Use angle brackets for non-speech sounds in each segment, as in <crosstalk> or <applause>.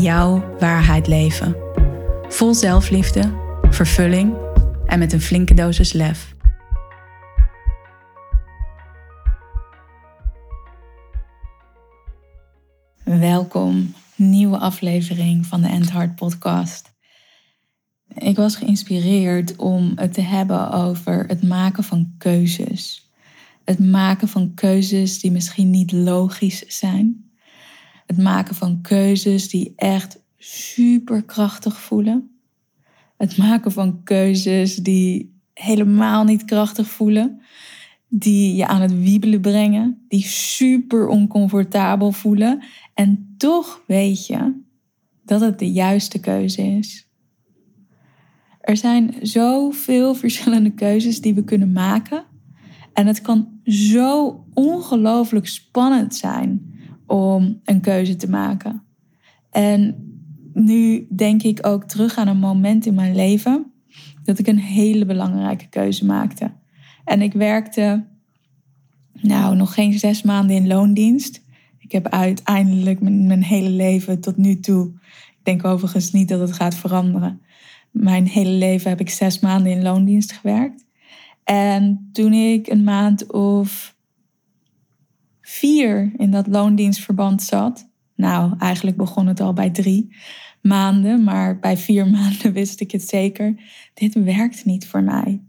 jouw waarheid leven. Vol zelfliefde, vervulling en met een flinke dosis lef. Welkom, nieuwe aflevering van de End Heart podcast. Ik was geïnspireerd om het te hebben over het maken van keuzes. Het maken van keuzes die misschien niet logisch zijn, het maken van keuzes die echt superkrachtig voelen. Het maken van keuzes die helemaal niet krachtig voelen. Die je aan het wiebelen brengen. Die super oncomfortabel voelen. En toch weet je dat het de juiste keuze is. Er zijn zoveel verschillende keuzes die we kunnen maken. En het kan zo ongelooflijk spannend zijn om een keuze te maken. En nu denk ik ook terug aan een moment in mijn leven dat ik een hele belangrijke keuze maakte. En ik werkte nou nog geen zes maanden in loondienst. Ik heb uiteindelijk mijn, mijn hele leven tot nu toe, ik denk overigens niet dat het gaat veranderen. Mijn hele leven heb ik zes maanden in loondienst gewerkt. En toen ik een maand of vier in dat loondienstverband zat. Nou, eigenlijk begon het al bij drie maanden, maar bij vier <laughs> maanden wist ik het zeker. Dit werkt niet voor mij.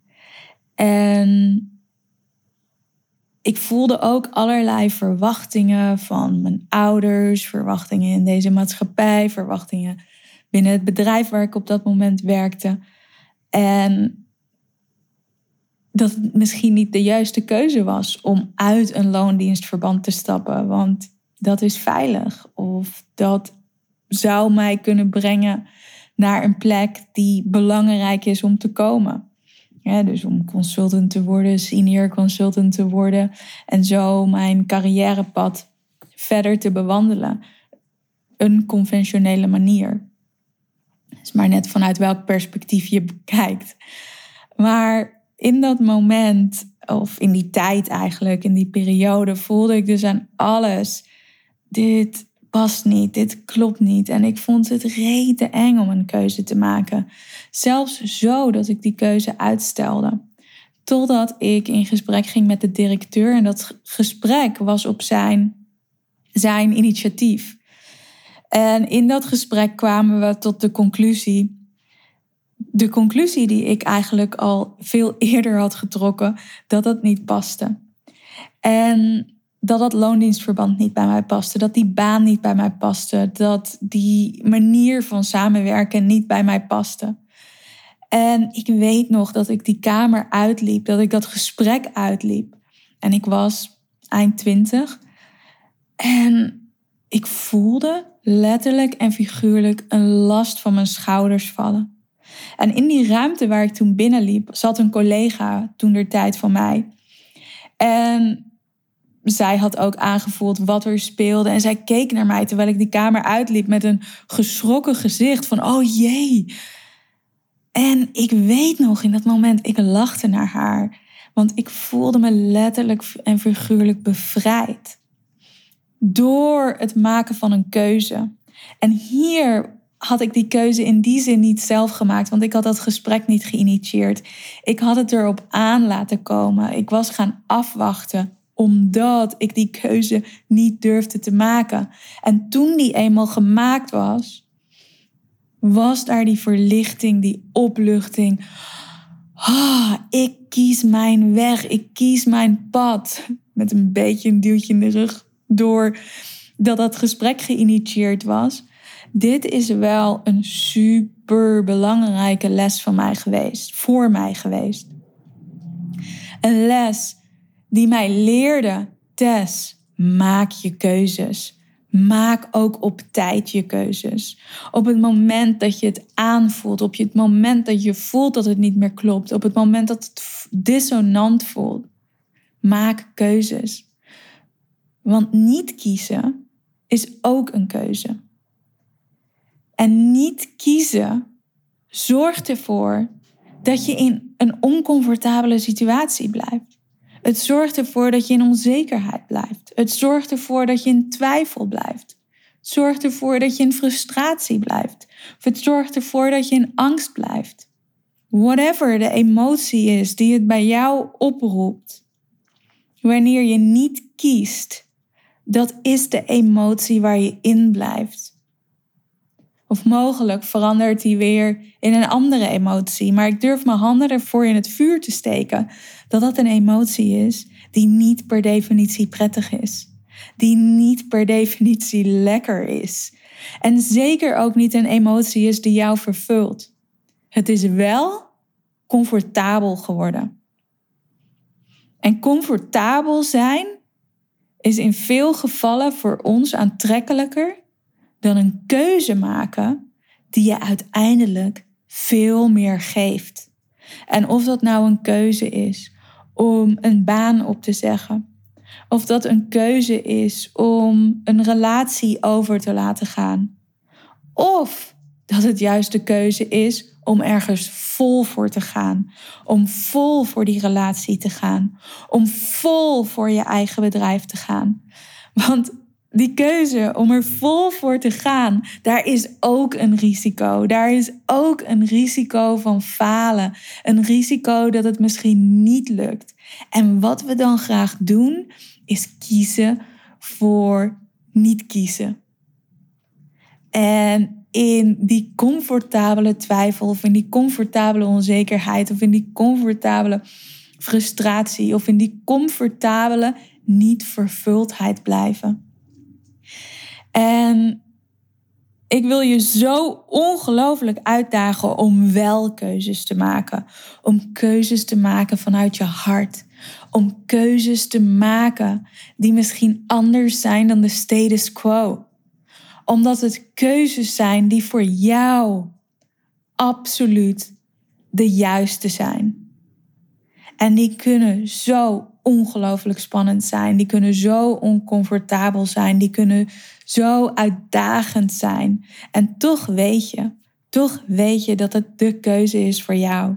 En ik voelde ook allerlei verwachtingen van mijn ouders, verwachtingen in deze maatschappij, verwachtingen binnen het bedrijf waar ik op dat moment werkte. En dat het misschien niet de juiste keuze was om uit een loondienstverband te stappen. Want dat is veilig. Of dat zou mij kunnen brengen naar een plek die belangrijk is om te komen. Dus om consultant te worden, senior consultant te worden en zo mijn carrièrepad verder te bewandelen. Een conventionele manier. Het is maar net vanuit welk perspectief je bekijkt. Maar in dat moment, of in die tijd eigenlijk, in die periode, voelde ik dus aan alles: dit past niet, dit klopt niet. En ik vond het rete eng om een keuze te maken. Zelfs zo dat ik die keuze uitstelde. Totdat ik in gesprek ging met de directeur. En dat gesprek was op zijn, zijn initiatief. En in dat gesprek kwamen we tot de conclusie de conclusie die ik eigenlijk al veel <laughs> eerder had getrokken, dat dat niet paste. En dat dat loondienstverband niet bij mij paste, dat die baan niet bij mij paste, dat die manier van samenwerken niet bij mij paste. En ik weet nog dat ik die kamer uitliep, dat ik dat gesprek uitliep. En ik was eind twintig. En ik voelde letterlijk en figuurlijk een last van mijn schouders vallen. En in die ruimte waar ik toen binnenliep, zat een collega toen der tijd van mij. En zij had ook aangevoeld wat er speelde. En zij keek naar mij terwijl ik die kamer uitliep met een geschrokken gezicht van, oh jee. En ik weet nog in dat moment, ik lachte naar haar. Want ik voelde me letterlijk en figuurlijk bevrijd. Door het maken van een keuze. En hier had ik die keuze in die zin niet zelf gemaakt, want ik had dat gesprek niet geïnitieerd. Ik had het erop aan laten komen. Ik was gaan afwachten omdat ik die keuze niet durfde te maken. En toen die eenmaal gemaakt was, was daar die verlichting, die opluchting. Ah, ik kies mijn weg, ik kies mijn pad. Met een beetje een duwtje in de rug door dat dat gesprek geïnitieerd was dit is wel een super belangrijke les van mij geweest, voor mij geweest. Een les die mij leerde, Tess, maak je keuzes. Maak ook op tijd je keuzes. Op het moment dat je het aanvoelt, op het moment dat je voelt dat het niet meer klopt, op het moment dat het dissonant voelt, maak keuzes. Want niet kiezen is ook een keuze. En niet kiezen zorgt ervoor dat je in een oncomfortabele situatie blijft. Het zorgt ervoor dat je in onzekerheid blijft. Het zorgt ervoor dat je in twijfel blijft. Het zorgt ervoor dat je in frustratie blijft. Het zorgt ervoor dat je in angst blijft. Whatever de emotie is die het bij jou oproept, wanneer je niet kiest, dat is de emotie waar je in blijft. Of mogelijk verandert die weer in een andere emotie. Maar ik durf mijn handen ervoor in het vuur te steken dat dat een emotie is die niet per definitie prettig is. Die niet per definitie lekker is. En zeker ook niet een emotie is die jou vervult. Het is wel comfortabel geworden. En comfortabel zijn is in veel gevallen voor ons aantrekkelijker een keuze maken die je uiteindelijk veel meer geeft. En of dat nou een keuze is om een baan op te zeggen, of dat een keuze is om een relatie over te laten gaan, of dat het juist de keuze is om ergens vol voor te gaan, om vol voor die relatie te gaan, om vol voor je eigen bedrijf te gaan. Want die keuze om er vol voor te gaan, daar is ook een risico. Daar is ook een risico van falen. Een risico dat het misschien niet lukt. En wat we dan graag doen, is kiezen voor niet kiezen. En in die comfortabele twijfel of in die comfortabele onzekerheid of in die comfortabele frustratie of in die comfortabele niet vervuldheid blijven. En ik wil je zo ongelooflijk uitdagen om wel keuzes te maken. Om keuzes te maken vanuit je hart. Om keuzes te maken die misschien anders zijn dan de status quo. Omdat het keuzes zijn die voor jou absoluut de juiste zijn. En die kunnen zo ongelooflijk spannend zijn. Die kunnen zo oncomfortabel zijn. Die kunnen zo uitdagend zijn. En toch weet je, toch weet je dat het de keuze is voor jou.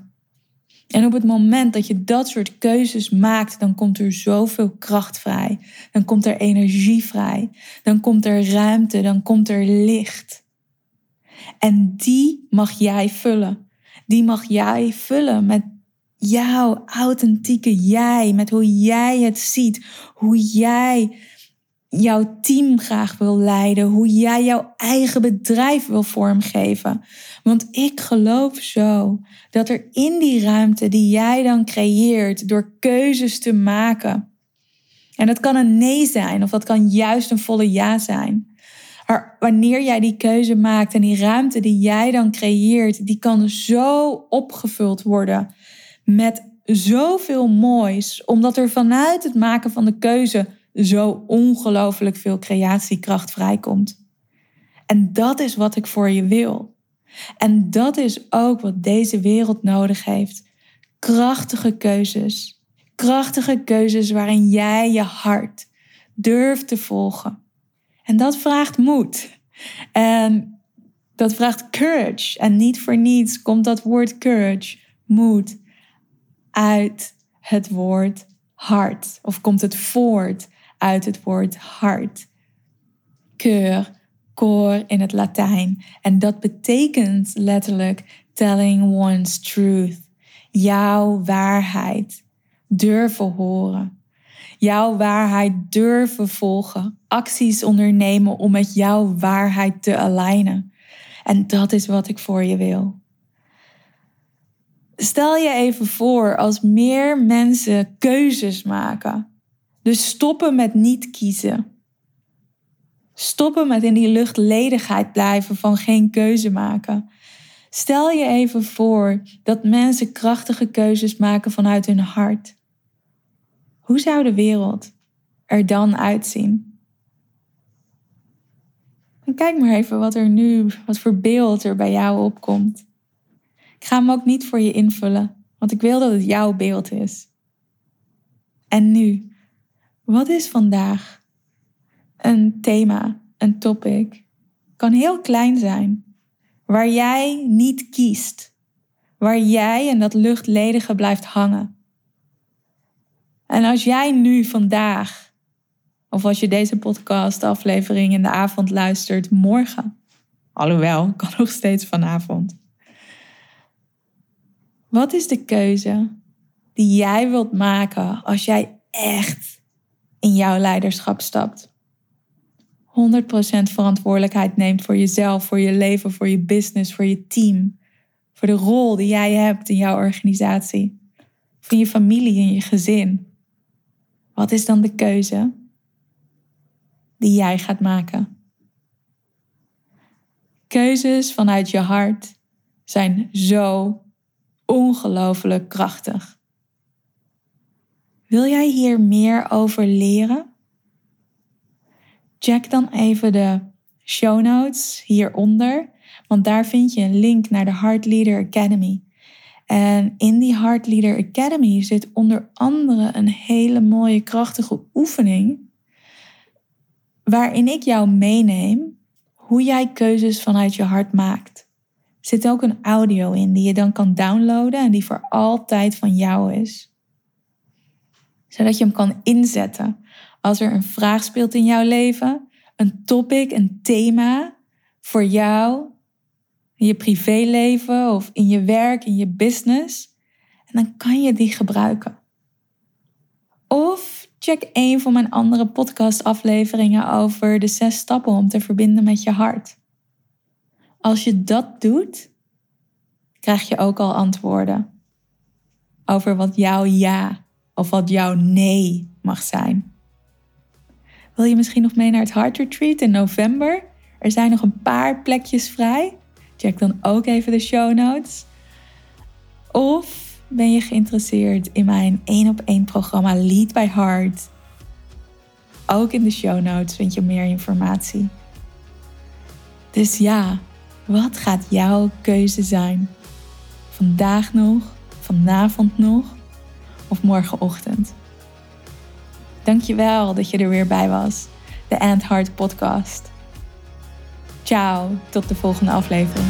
En op het moment dat je dat soort keuzes maakt, dan komt er zoveel kracht vrij. Dan komt er energie vrij. Dan komt er ruimte. Dan komt er licht. En die mag jij vullen. Die mag jij vullen met jouw authentieke jij, met hoe jij het ziet, hoe jij jouw team graag wil leiden, hoe jij jouw eigen bedrijf wil vormgeven. Want ik geloof zo dat er in die ruimte die jij dan creëert door keuzes te maken, en dat kan een nee zijn of dat kan juist een volle ja zijn. Maar wanneer jij die keuze maakt en die ruimte die jij dan creëert, die kan zo opgevuld worden met zoveel moois, omdat er vanuit het maken van de keuze zo ongelooflijk veel creatiekracht vrijkomt. En dat is wat ik voor je wil. En dat is ook wat deze wereld nodig heeft. Krachtige keuzes. Krachtige keuzes waarin jij je hart durft te volgen. En dat vraagt moed. En dat vraagt courage. En niet voor niets komt dat woord courage, moed, uit het woord hart. Of komt het voort uit het woord hart. Keur, cor in het Latijn. En dat betekent letterlijk telling one's truth. Jouw waarheid durven horen. Jouw waarheid durven volgen. Acties ondernemen om met jouw waarheid te alignen. En dat is wat ik voor je wil. Stel je even voor als meer mensen keuzes maken. Dus stoppen met niet kiezen. Stoppen met in die luchtledigheid blijven van geen keuze maken. Stel je even voor dat mensen krachtige keuzes maken vanuit hun hart. Hoe zou de wereld er dan uitzien? En kijk maar even wat er nu, wat voor beeld er bij jou opkomt. Ik ga hem ook niet voor je invullen, want ik wil dat het jouw beeld is. En nu, wat is vandaag een thema, een topic? Kan heel klein zijn, waar jij niet kiest, waar jij en dat luchtledige blijft hangen. En als jij nu vandaag, of als je deze podcast aflevering in de avond luistert, morgen, alhoewel, kan nog steeds vanavond. Wat is de keuze die jij wilt maken als jij echt in jouw leiderschap stapt? 100% verantwoordelijkheid neemt voor jezelf, voor je leven, voor je business, voor je team, voor de rol die jij hebt in jouw organisatie, voor je familie en je gezin. Wat is dan de keuze die jij gaat maken? Keuzes vanuit je hart zijn zo ongelooflijk krachtig. Wil jij hier meer over leren? Check dan even de show notes hieronder, want daar vind je een link naar de Heart Leader Academy. En in die Heart Leader Academy zit onder andere een hele mooie, krachtige oefening. Waarin ik jou meeneem hoe jij keuzes vanuit je hart maakt. Zit ook een audio in die je dan kan downloaden en die voor altijd van jou is. Zodat je hem kan inzetten als er een vraag speelt in jouw leven, een topic, een thema voor jou in je privéleven of in je werk, in je business. En dan kan je die gebruiken. Of check een van mijn andere podcastafleveringen over de zes stappen om te verbinden met je hart. Als je dat doet, krijg je ook al antwoorden over wat jouw ja of wat jouw nee mag zijn. Wil je misschien nog mee naar het Heart Retreat in november? Er zijn nog een paar plekjes vrij. Check dan ook even de show notes. Of ben je geïnteresseerd in mijn 1 op 1 programma Lead by Heart? Ook in de show notes vind je meer informatie. Dus ja, wat gaat jouw keuze zijn? Vandaag nog, vanavond nog of morgenochtend? Dankjewel dat je er weer bij was. De Ant Heart podcast. Ciao, tot de volgende aflevering.